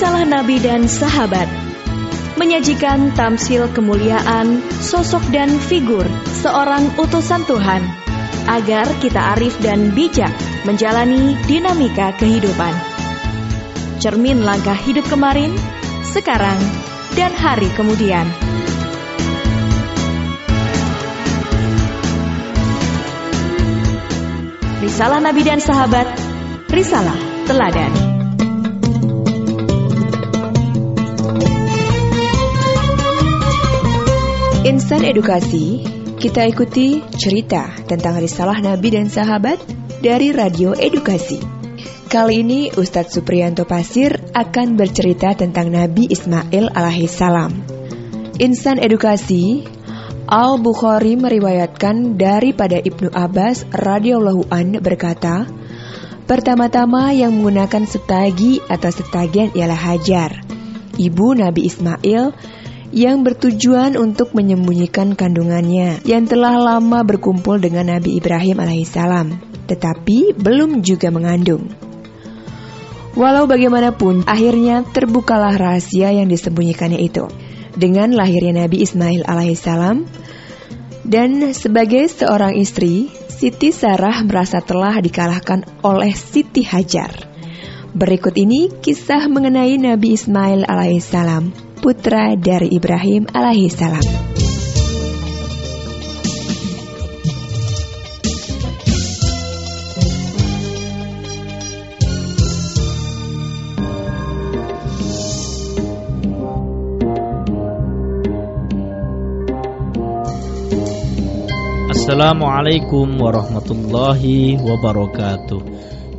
Risalah Nabi dan Sahabat menyajikan tamsil kemuliaan, sosok dan figur seorang utusan Tuhan agar kita arif dan bijak menjalani dinamika kehidupan. Cermin langkah hidup kemarin, sekarang, dan hari kemudian. Risalah Nabi dan Sahabat, Risalah Teladan. Insan Edukasi, kita ikuti cerita tentang risalah Nabi dan Sahabat dari Radio Edukasi. Kali ini Ustadz Supriyanto Pasir akan bercerita tentang Nabi Ismail alaihissalam. Insan Edukasi, Al-Bukhari meriwayatkan daripada Ibnu Abbas radhiyallahu an berkata, Pertama-tama yang menggunakan setagi atau setagian ialah Hajar, ibu Nabi Ismail yang bertujuan untuk menyembunyikan kandungannya yang telah lama berkumpul dengan Nabi Ibrahim alaihissalam, tetapi belum juga mengandung. Walau bagaimanapun, akhirnya terbukalah rahasia yang disembunyikannya itu dengan lahirnya Nabi Ismail alaihissalam dan sebagai seorang istri, Siti Sarah merasa telah dikalahkan oleh Siti Hajar. Berikut ini kisah mengenai Nabi Ismail alaihissalam, putra dari Ibrahim alaihissalam. Assalamualaikum warahmatullahi wabarakatuh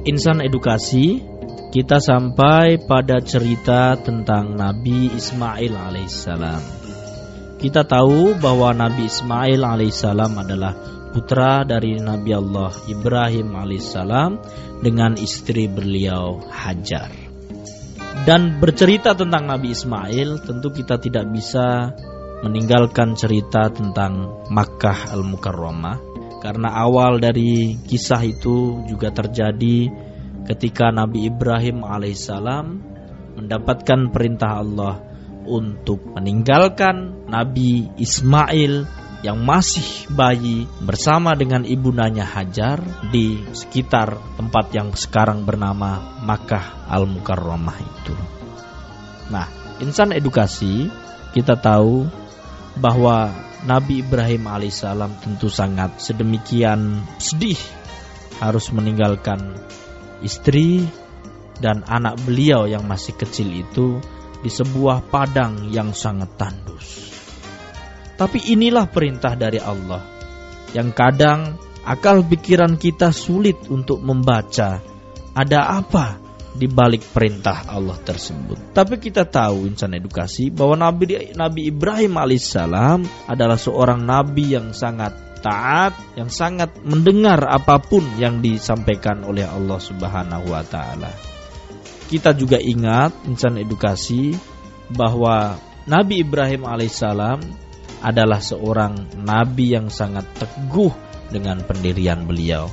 Insan edukasi Kita sampai pada cerita tentang Nabi Ismail alaihissalam. Kita tahu bahwa Nabi Ismail alaihissalam adalah putra dari Nabi Allah Ibrahim alaihissalam Dengan istri beliau Hajar. Dan bercerita tentang Nabi Ismail Tentu kita tidak bisa meninggalkan cerita tentang Makkah Al-Mukarramah karena awal dari kisah itu juga terjadi ketika Nabi Ibrahim alaihissalam mendapatkan perintah Allah untuk meninggalkan Nabi Ismail yang masih bayi bersama dengan ibundanya Hajar di sekitar tempat yang sekarang bernama Makkah Al-Mukarramah itu. Nah, insan edukasi kita tahu bahwa Nabi Ibrahim alaihissalam tentu sangat sedemikian sedih harus meninggalkan istri dan anak beliau yang masih kecil itu di sebuah padang yang sangat tandus. Tapi inilah perintah dari Allah yang kadang akal pikiran kita sulit untuk membaca ada apa di balik perintah Allah tersebut. Tapi kita tahu insan edukasi bahwa Nabi Nabi Ibrahim alaihissalam adalah seorang nabi yang sangat taat, yang sangat mendengar apa pun yang disampaikan oleh Allah Subhanahu wa taala. Kita juga ingat insan edukasi bahwa Nabi Ibrahim alaihissalam adalah seorang nabi yang sangat teguh dengan pendirian beliau.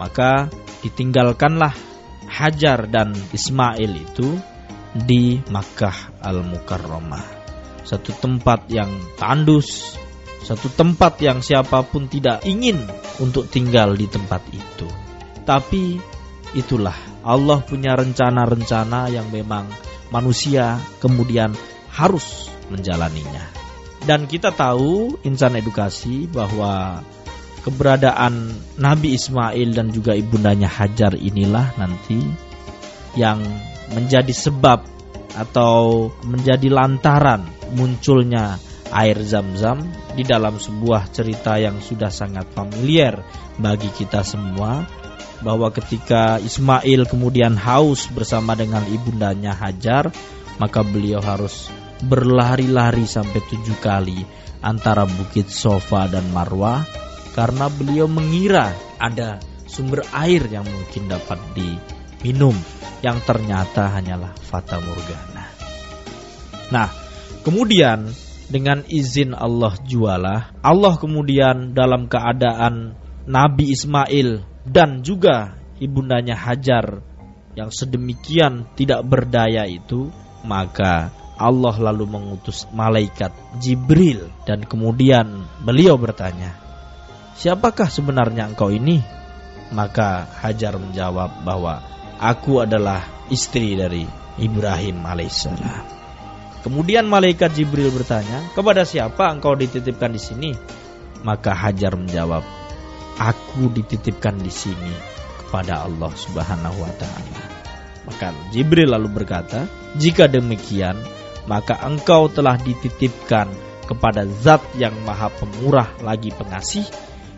Maka ditinggalkanlah Hajar dan Ismail itu di Makkah Al-Mukarramah. Satu tempat yang tandus, satu tempat yang siapa pun tidak ingin untuk tinggal di tempat itu. Tapi itulah Allah punya rencana-rencana yang memang manusia kemudian harus menjalaninya. Dan kita tahu insan edukasi bahwa keberadaan Nabi Ismail dan juga ibundanya Hajar inilah nanti yang menjadi sebab atau menjadi lantaran munculnya air zam-zam di dalam sebuah cerita yang sudah sangat familiar bagi kita semua bahwa ketika Ismail kemudian haus bersama dengan ibundanya Hajar maka beliau harus berlari-lari sampai tujuh kali antara bukit Sofa dan Marwah karena beliau mengira ada sumber air yang mungkin dapat diminum yang ternyata hanyalah fata morgana. Nah, kemudian dengan izin Allah jualah, Allah kemudian dalam keadaan Nabi Ismail dan juga ibundanya Hajar yang sedemikian tidak berdaya itu, maka Allah lalu mengutus malaikat Jibril dan kemudian beliau bertanya, "Siapakah sebenarnya engkau ini?" Maka Hajar menjawab bahwa aku adalah istri dari Ibrahim alaihissalam. Kemudian malaikat Jibril bertanya, "Kepada siapa engkau dititipkan di sini?" Maka Hajar menjawab, "Aku dititipkan di sini kepada Allah Subhanahu wa taala." Maka Jibril lalu berkata, "Jika demikian, maka engkau telah dititipkan kepada zat yang maha pemurah lagi pengasih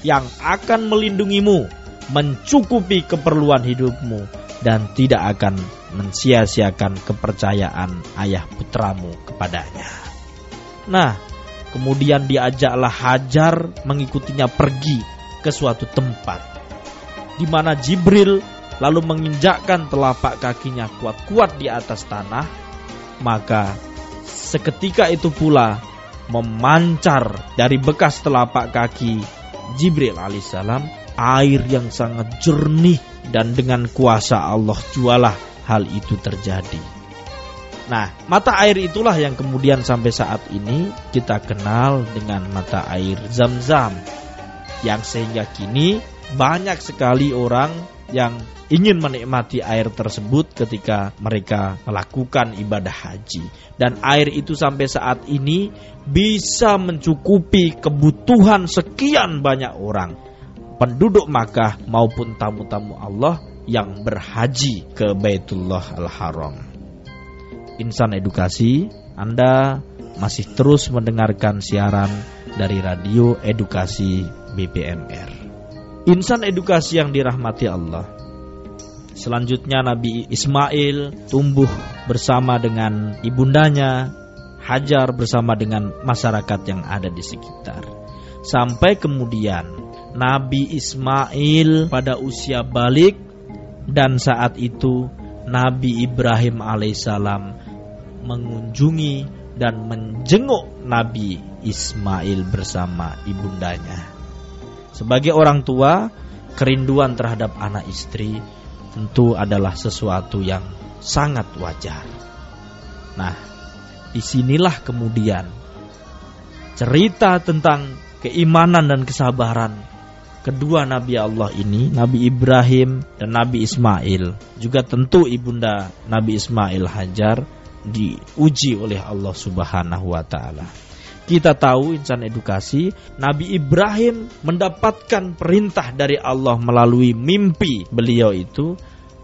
yang akan melindungimu, mencukupi keperluan hidupmu dan tidak akan mensia-siakan kepercayaan ayah putramu kepadanya. Nah, kemudian diajaklah Hajar mengikutinya pergi ke suatu tempat di mana Jibril lalu menginjakkan telapak kakinya kuat-kuat di atas tanah, maka seketika itu pula memancar dari bekas telapak kaki Jibril alaihissalam air yang sangat jernih dan dengan kuasa Allah jualah hal itu terjadi. Nah, mata air itulah yang kemudian sampai saat ini kita kenal dengan mata air Zam-Zam. Yang sehingga kini banyak sekali orang yang ingin menikmati air tersebut ketika mereka melakukan ibadah haji. Dan air itu sampai saat ini bisa mencukupi kebutuhan sekian banyak orang. Penduduk Makkah maupun tamu-tamu Allah yang berhaji ke Baitullah Al-Haram. Insan edukasi, Anda masih terus mendengarkan siaran dari radio edukasi BPMR. Insan edukasi yang dirahmati Allah. Selanjutnya Nabi Ismail tumbuh bersama dengan ibundanya, Hajar bersama dengan masyarakat yang ada di sekitar. Sampai kemudian Nabi Ismail pada usia balik dan saat itu Nabi Ibrahim alaihissalam mengunjungi dan menjenguk Nabi Ismail bersama ibundanya. Sebagai orang tua, kerinduan terhadap anak istri tentu adalah sesuatu yang sangat wajar. Nah, di sinilah kemudian cerita tentang keimanan dan kesabaran kedua Nabi Allah ini, Nabi Ibrahim dan Nabi Ismail, juga tentu ibunda Nabi Ismail Hajar diuji oleh Allah Subhanahu wa taala. Kita tahu insan edukasi, Nabi Ibrahim mendapatkan perintah dari Allah melalui mimpi beliau itu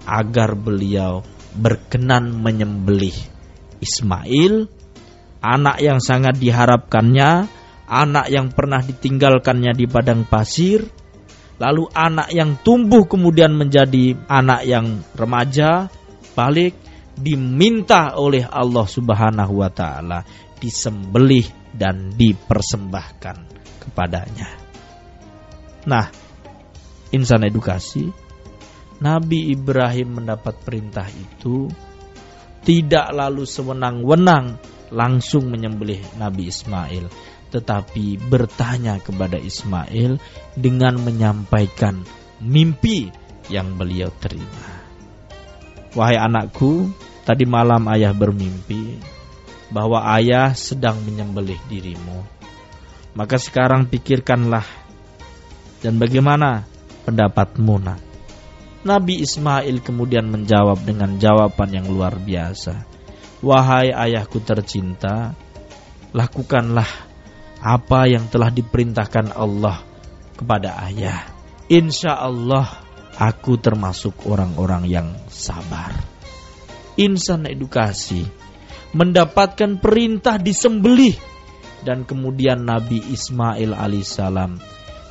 agar beliau berkenan menyembelih Ismail, anak yang sangat diharapkannya, anak yang pernah ditinggalkannya di padang pasir, lalu anak yang tumbuh kemudian menjadi anak yang remaja, balik diminta oleh Allah Subhanahu wa taala disembelih dan dipersembahkan kepadanya. Nah, insan edukasi, Nabi Ibrahim mendapat perintah itu tidak lalu sewenang-wenang langsung menyembelih Nabi Ismail, tetapi bertanya kepada Ismail dengan menyampaikan mimpi yang beliau terima. Wahai anakku, tadi malam ayah bermimpi bahwa ayah sedang menyembelih dirimu. Maka sekarang pikirkanlah dan bagaimana pendapatmu nak? Nabi Ismail kemudian menjawab dengan jawaban yang luar biasa. Wahai ayahku tercinta, lakukanlah apa yang telah diperintahkan Allah kepada ayah. Insya Allah aku termasuk orang-orang yang sabar. Insan edukasi mendapatkan perintah disembelih dan kemudian Nabi Ismail alaihissalam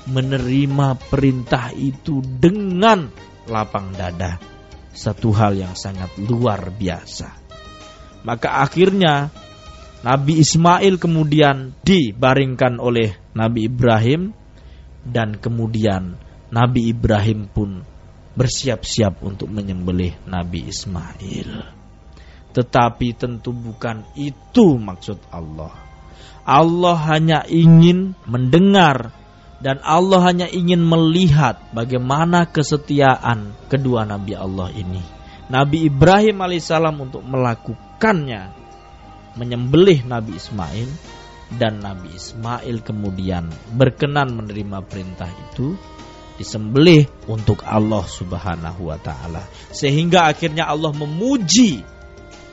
menerima perintah itu dengan lapang dada. Satu hal yang sangat luar biasa. Maka akhirnya Nabi Ismail kemudian dibaringkan oleh Nabi Ibrahim dan kemudian Nabi Ibrahim pun bersiap-siap untuk menyembelih Nabi Ismail. Tetapi tentu bukan itu maksud Allah. Allah hanya ingin mendengar dan Allah hanya ingin melihat bagaimana kesetiaan kedua nabi Allah ini. Nabi Ibrahim alaihissalam untuk melakukannya menyembelih Nabi Ismail dan Nabi Ismail kemudian berkenan menerima perintah itu disembelih untuk Allah Subhanahu wa taala sehingga akhirnya Allah memuji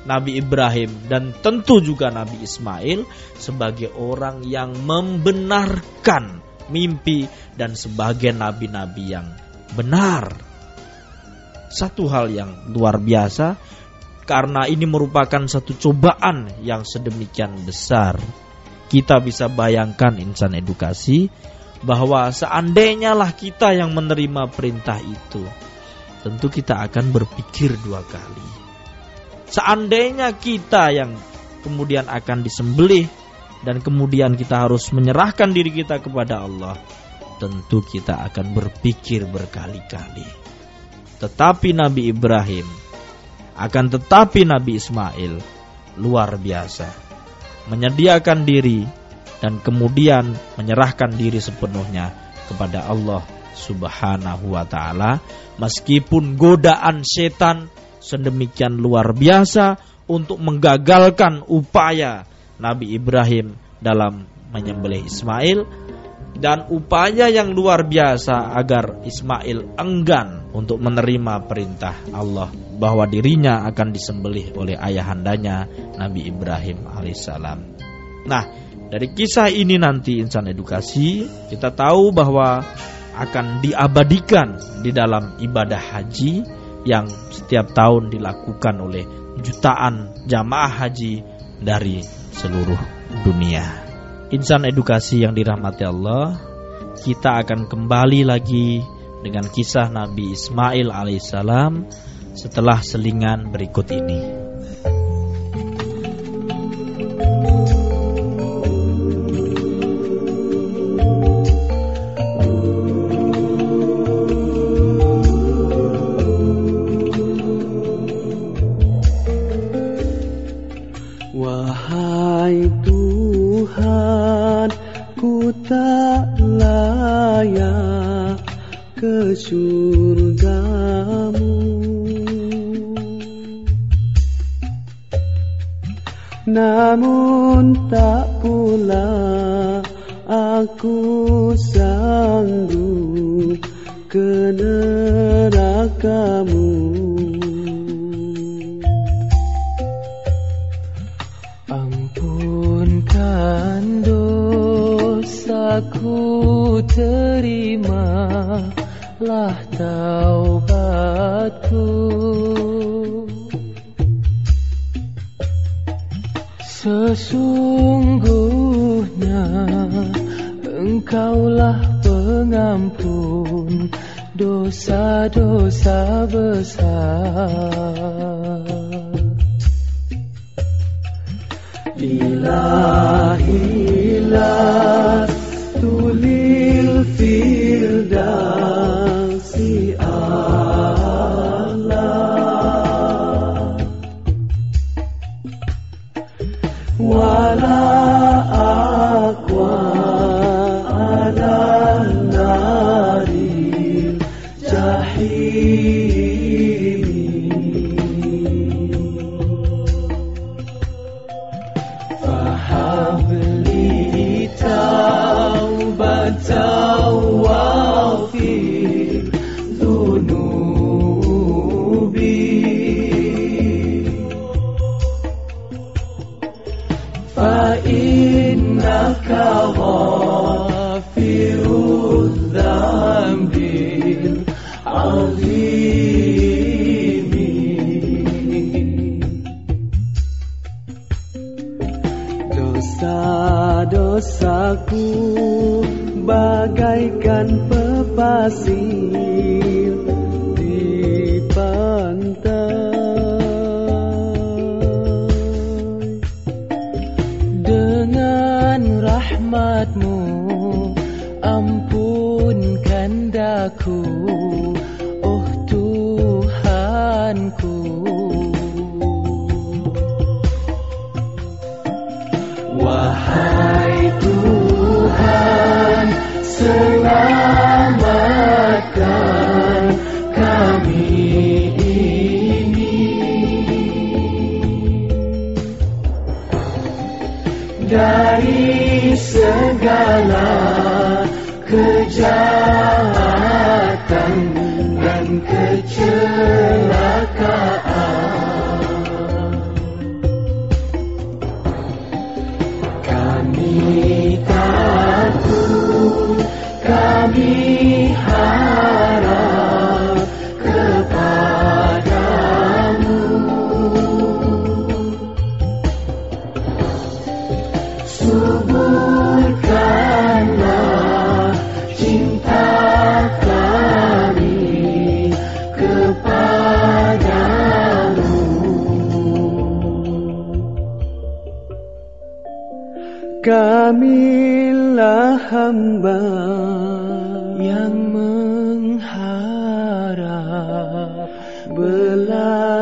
Nabi Ibrahim dan tentu juga Nabi Ismail sebagai orang yang membenarkan mimpi dan sebagai nabi-nabi yang benar. Satu hal yang luar biasa karena ini merupakan satu cobaan yang sedemikian besar. Kita bisa bayangkan insan edukasi bahwa seandainya lah kita yang menerima perintah itu, tentu kita akan berpikir dua kali Seandainya kita yang kemudian akan disembelih dan kemudian kita harus menyerahkan diri kita kepada Allah, tentu kita akan berpikir berkali-kali. Tetapi Nabi Ibrahim akan tetapi Nabi Ismail luar biasa menyediakan diri dan kemudian menyerahkan diri sepenuhnya kepada Allah Subhanahu wa taala meskipun godaan setan sedemikian luar biasa untuk menggagalkan upaya Nabi Ibrahim dalam menyembelih Ismail dan upaya yang luar biasa agar Ismail enggan untuk menerima perintah Allah bahwa dirinya akan disembelih oleh ayahandanya Nabi Ibrahim alaihissalam. Nah, dari kisah ini nanti insan edukasi kita tahu bahwa akan diabadikan di dalam ibadah haji yang setiap tahun dilakukan oleh jutaan jamaah haji dari seluruh dunia. Insan edukasi yang dirahmati Allah, kita akan kembali lagi dengan kisah Nabi Ismail alaihissalam setelah selingan berikut ini. aku terimalah taubatku Sesungguhnya engkaulah pengampun dosa-dosa besar Bila hilang. للفردوس. pasir di pantai. Dengan rahmatmu ampunkan dakuku dan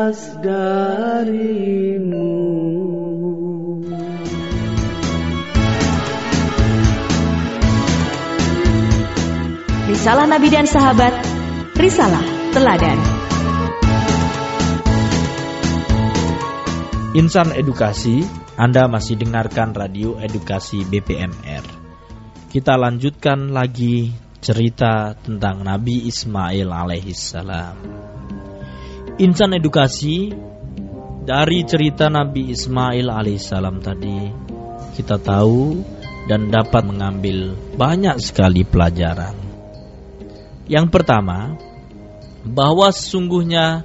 belas darimu. Risalah Nabi dan Sahabat, Risalah Teladan. Insan Edukasi, Anda masih dengarkan radio edukasi BPMR. Kita lanjutkan lagi cerita tentang Nabi Ismail alaihissalam. Insan Edukasi, dari cerita Nabi Ismail alaihissalam tadi, kita tahu dan dapat mengambil banyak sekali pelajaran. Yang pertama, bahwa sesungguhnya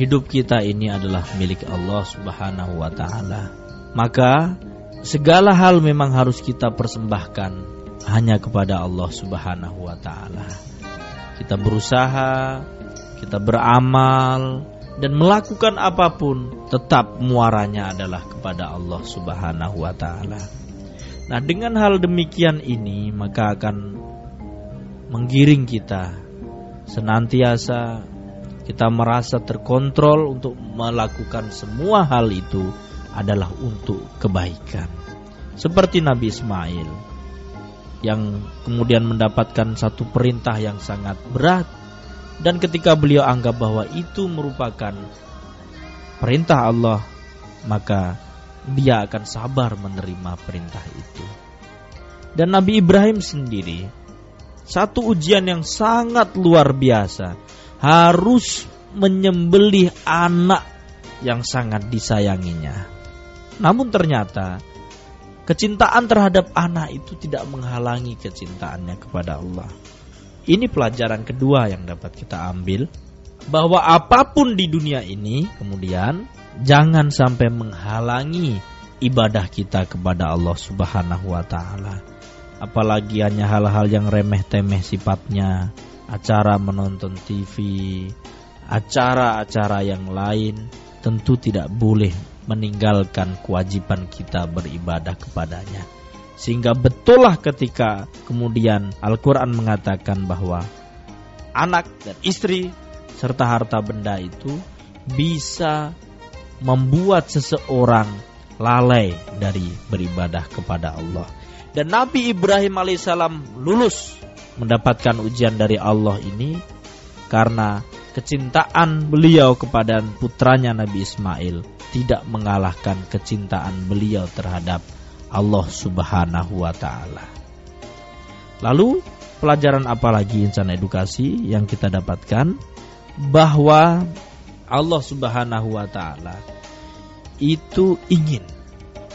hidup kita ini adalah milik Allah Subhanahu wa taala. Maka segala hal memang harus kita persembahkan hanya kepada Allah Subhanahu wa taala. Kita berusaha, kita beramal dan melakukan apa pun tetap muaranya adalah kepada Allah Subhanahu wa taala. Nah, dengan hal demikian ini maka akan menggiring kita senantiasa kita merasa terkontrol untuk melakukan semua hal itu adalah untuk kebaikan. Seperti Nabi Ismail yang kemudian mendapatkan satu perintah yang sangat berat dan ketika beliau anggap bahwa itu merupakan perintah Allah, maka dia akan sabar menerima perintah itu. Dan Nabi Ibrahim sendiri satu ujian yang sangat luar biasa harus menyembelih anak yang sangat disayanginya. Namun ternyata kecintaan terhadap anak itu tidak menghalangi kecintaannya kepada Allah. Ini pelajaran kedua yang dapat kita ambil bahwa apa pun di dunia ini kemudian jangan sampai menghalangi ibadah kita kepada Allah Subhanahu wa taala. Apalagi hanya hal-hal yang remeh-temeh sifatnya, acara menonton TV, acara-acara yang lain tentu tidak boleh meninggalkan kewajiban kita beribadah kepadanya. Sehingga betullah ketika kemudian Al-Quran mengatakan bahwa anak dan istri serta harta benda itu bisa membuat seseorang lalai dari beribadah kepada Allah. Dan Nabi Ibrahim alaihissalam lulus mendapatkan ujian dari Allah ini karena kecintaan beliau kepada putranya Nabi Ismail tidak mengalahkan kecintaan beliau terhadap Allah Subhanahu wa taala. Lalu pelajaran apa lagi insan edukasi yang kita dapatkan bahwa Allah Subhanahu wa taala itu ingin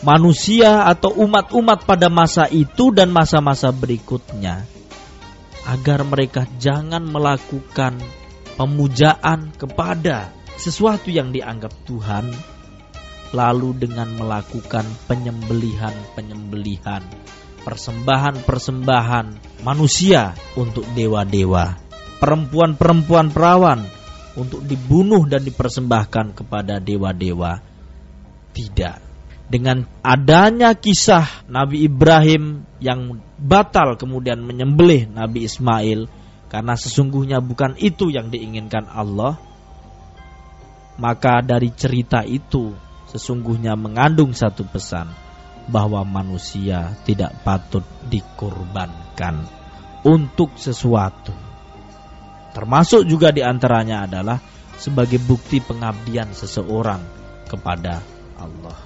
manusia atau umat-umat pada masa itu dan masa-masa berikutnya agar mereka jangan melakukan pemujaan kepada sesuatu yang dianggap Tuhan lalu dengan melakukan penyembelihan-penyembelihan persembahan-persembahan manusia untuk dewa-dewa perempuan-perempuan perawan untuk dibunuh dan dipersembahkan kepada dewa-dewa. Tidak. Dengan adanya kisah Nabi Ibrahim yang batal kemudian menyembelih Nabi Ismail karena sesungguhnya bukan itu yang diinginkan Allah maka dari cerita itu sesungguhnya mengandung satu pesan bahwa manusia tidak patut dikorbankan untuk sesuatu. Termasuk juga di antaranya adalah sebagai bukti pengabdian seseorang kepada Allah.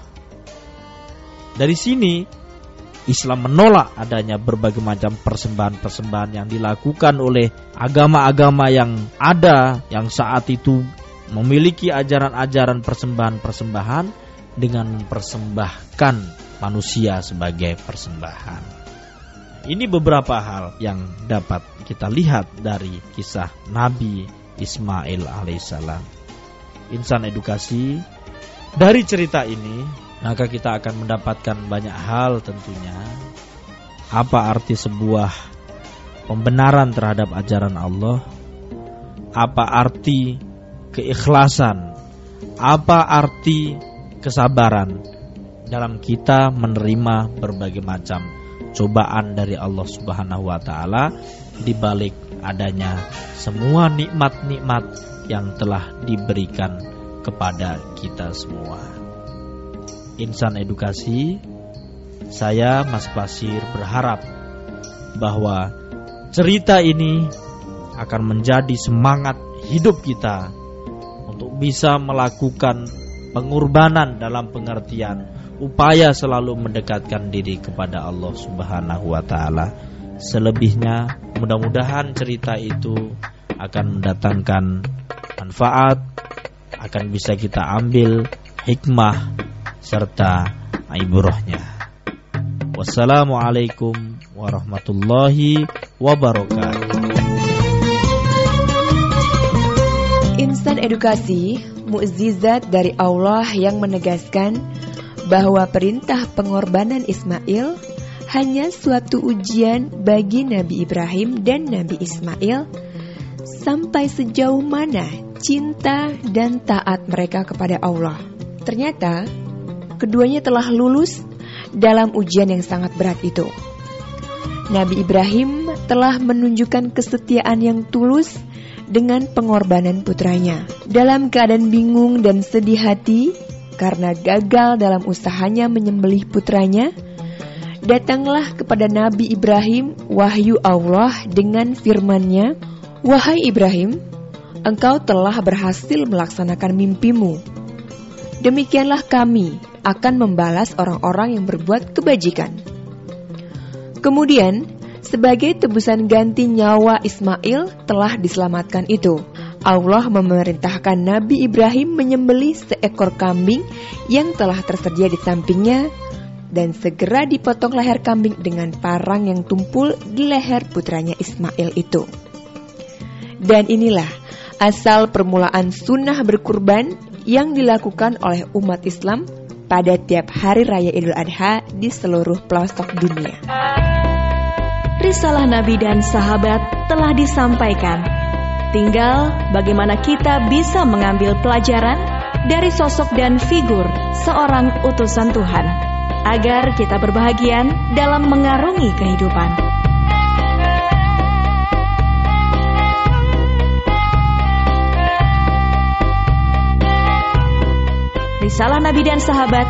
Dari sini Islam menolak adanya berbagai macam persembahan-persembahan yang dilakukan oleh agama-agama yang ada yang saat itu memiliki ajaran-ajaran persembahan-persembahan dengan mempersembahkan manusia sebagai persembahan. Ini beberapa hal yang dapat kita lihat dari kisah Nabi Ismail alaihissalam. Insan edukasi dari cerita ini maka kita akan mendapatkan banyak hal tentunya. Apa arti sebuah pembenaran terhadap ajaran Allah? Apa arti keikhlasan? Apa arti kesabaran dalam kita menerima berbagai macam cobaan dari Allah Subhanahu wa taala di balik adanya semua nikmat-nikmat yang telah diberikan kepada kita semua insan edukasi, saya Mas Pasir berharap bahwa cerita ini akan menjadi semangat hidup kita untuk bisa melakukan pengorbanan dalam pengertian upaya selalu mendekatkan diri kepada Allah Subhanahu wa taala. Selebihnya mudah-mudahan cerita itu akan mendatangkan manfaat, akan bisa kita ambil hikmah serta ibrahnya. Wassalamualaikum warahmatullahi wabarakatuh. Insan edukasi, mukjizat dari Allah yang menegaskan bahwa perintah pengorbanan Ismail hanya suatu ujian bagi Nabi Ibrahim dan Nabi Ismail sampai sejauh mana cinta dan taat mereka kepada Allah. Ternyata keduanya telah lulus dalam ujian yang sangat berat itu. Nabi Ibrahim telah menunjukkan kesetiaan yang tulus dengan pengorbanan putranya. Dalam keadaan bingung dan sedih hati karena gagal dalam usahanya menyembelih putranya, datanglah kepada Nabi Ibrahim wahyu Allah dengan firman-Nya, "Wahai Ibrahim, engkau telah berhasil melaksanakan mimpimu. Demikianlah kami akan membalas orang-orang yang berbuat kebajikan. Kemudian, sebagai tebusan ganti nyawa Ismail telah diselamatkan itu. Allah memerintahkan Nabi Ibrahim menyembelih seekor kambing yang telah tersedia di sampingnya dan segera dipotong leher kambing dengan parang yang tumpul di leher putranya Ismail itu. Dan inilah asal permulaan sunnah berkurban yang dilakukan oleh umat Islam pada tiap hari raya Idul Adha di seluruh pelosok dunia. Risalah Nabi dan sahabat telah disampaikan. Tinggal bagaimana kita bisa mengambil pelajaran dari sosok dan figur seorang utusan Tuhan agar kita berbahagian dalam mengarungi kehidupan. Risalah Nabi dan Sahabat,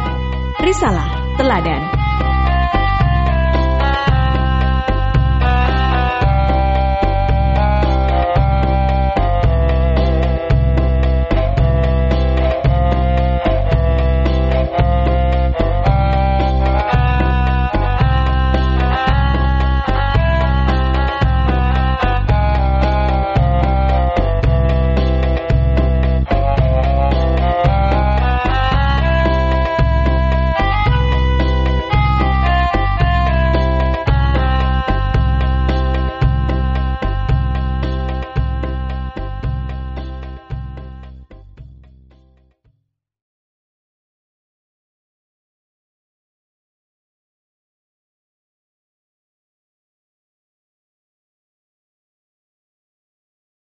Risalah Teladan.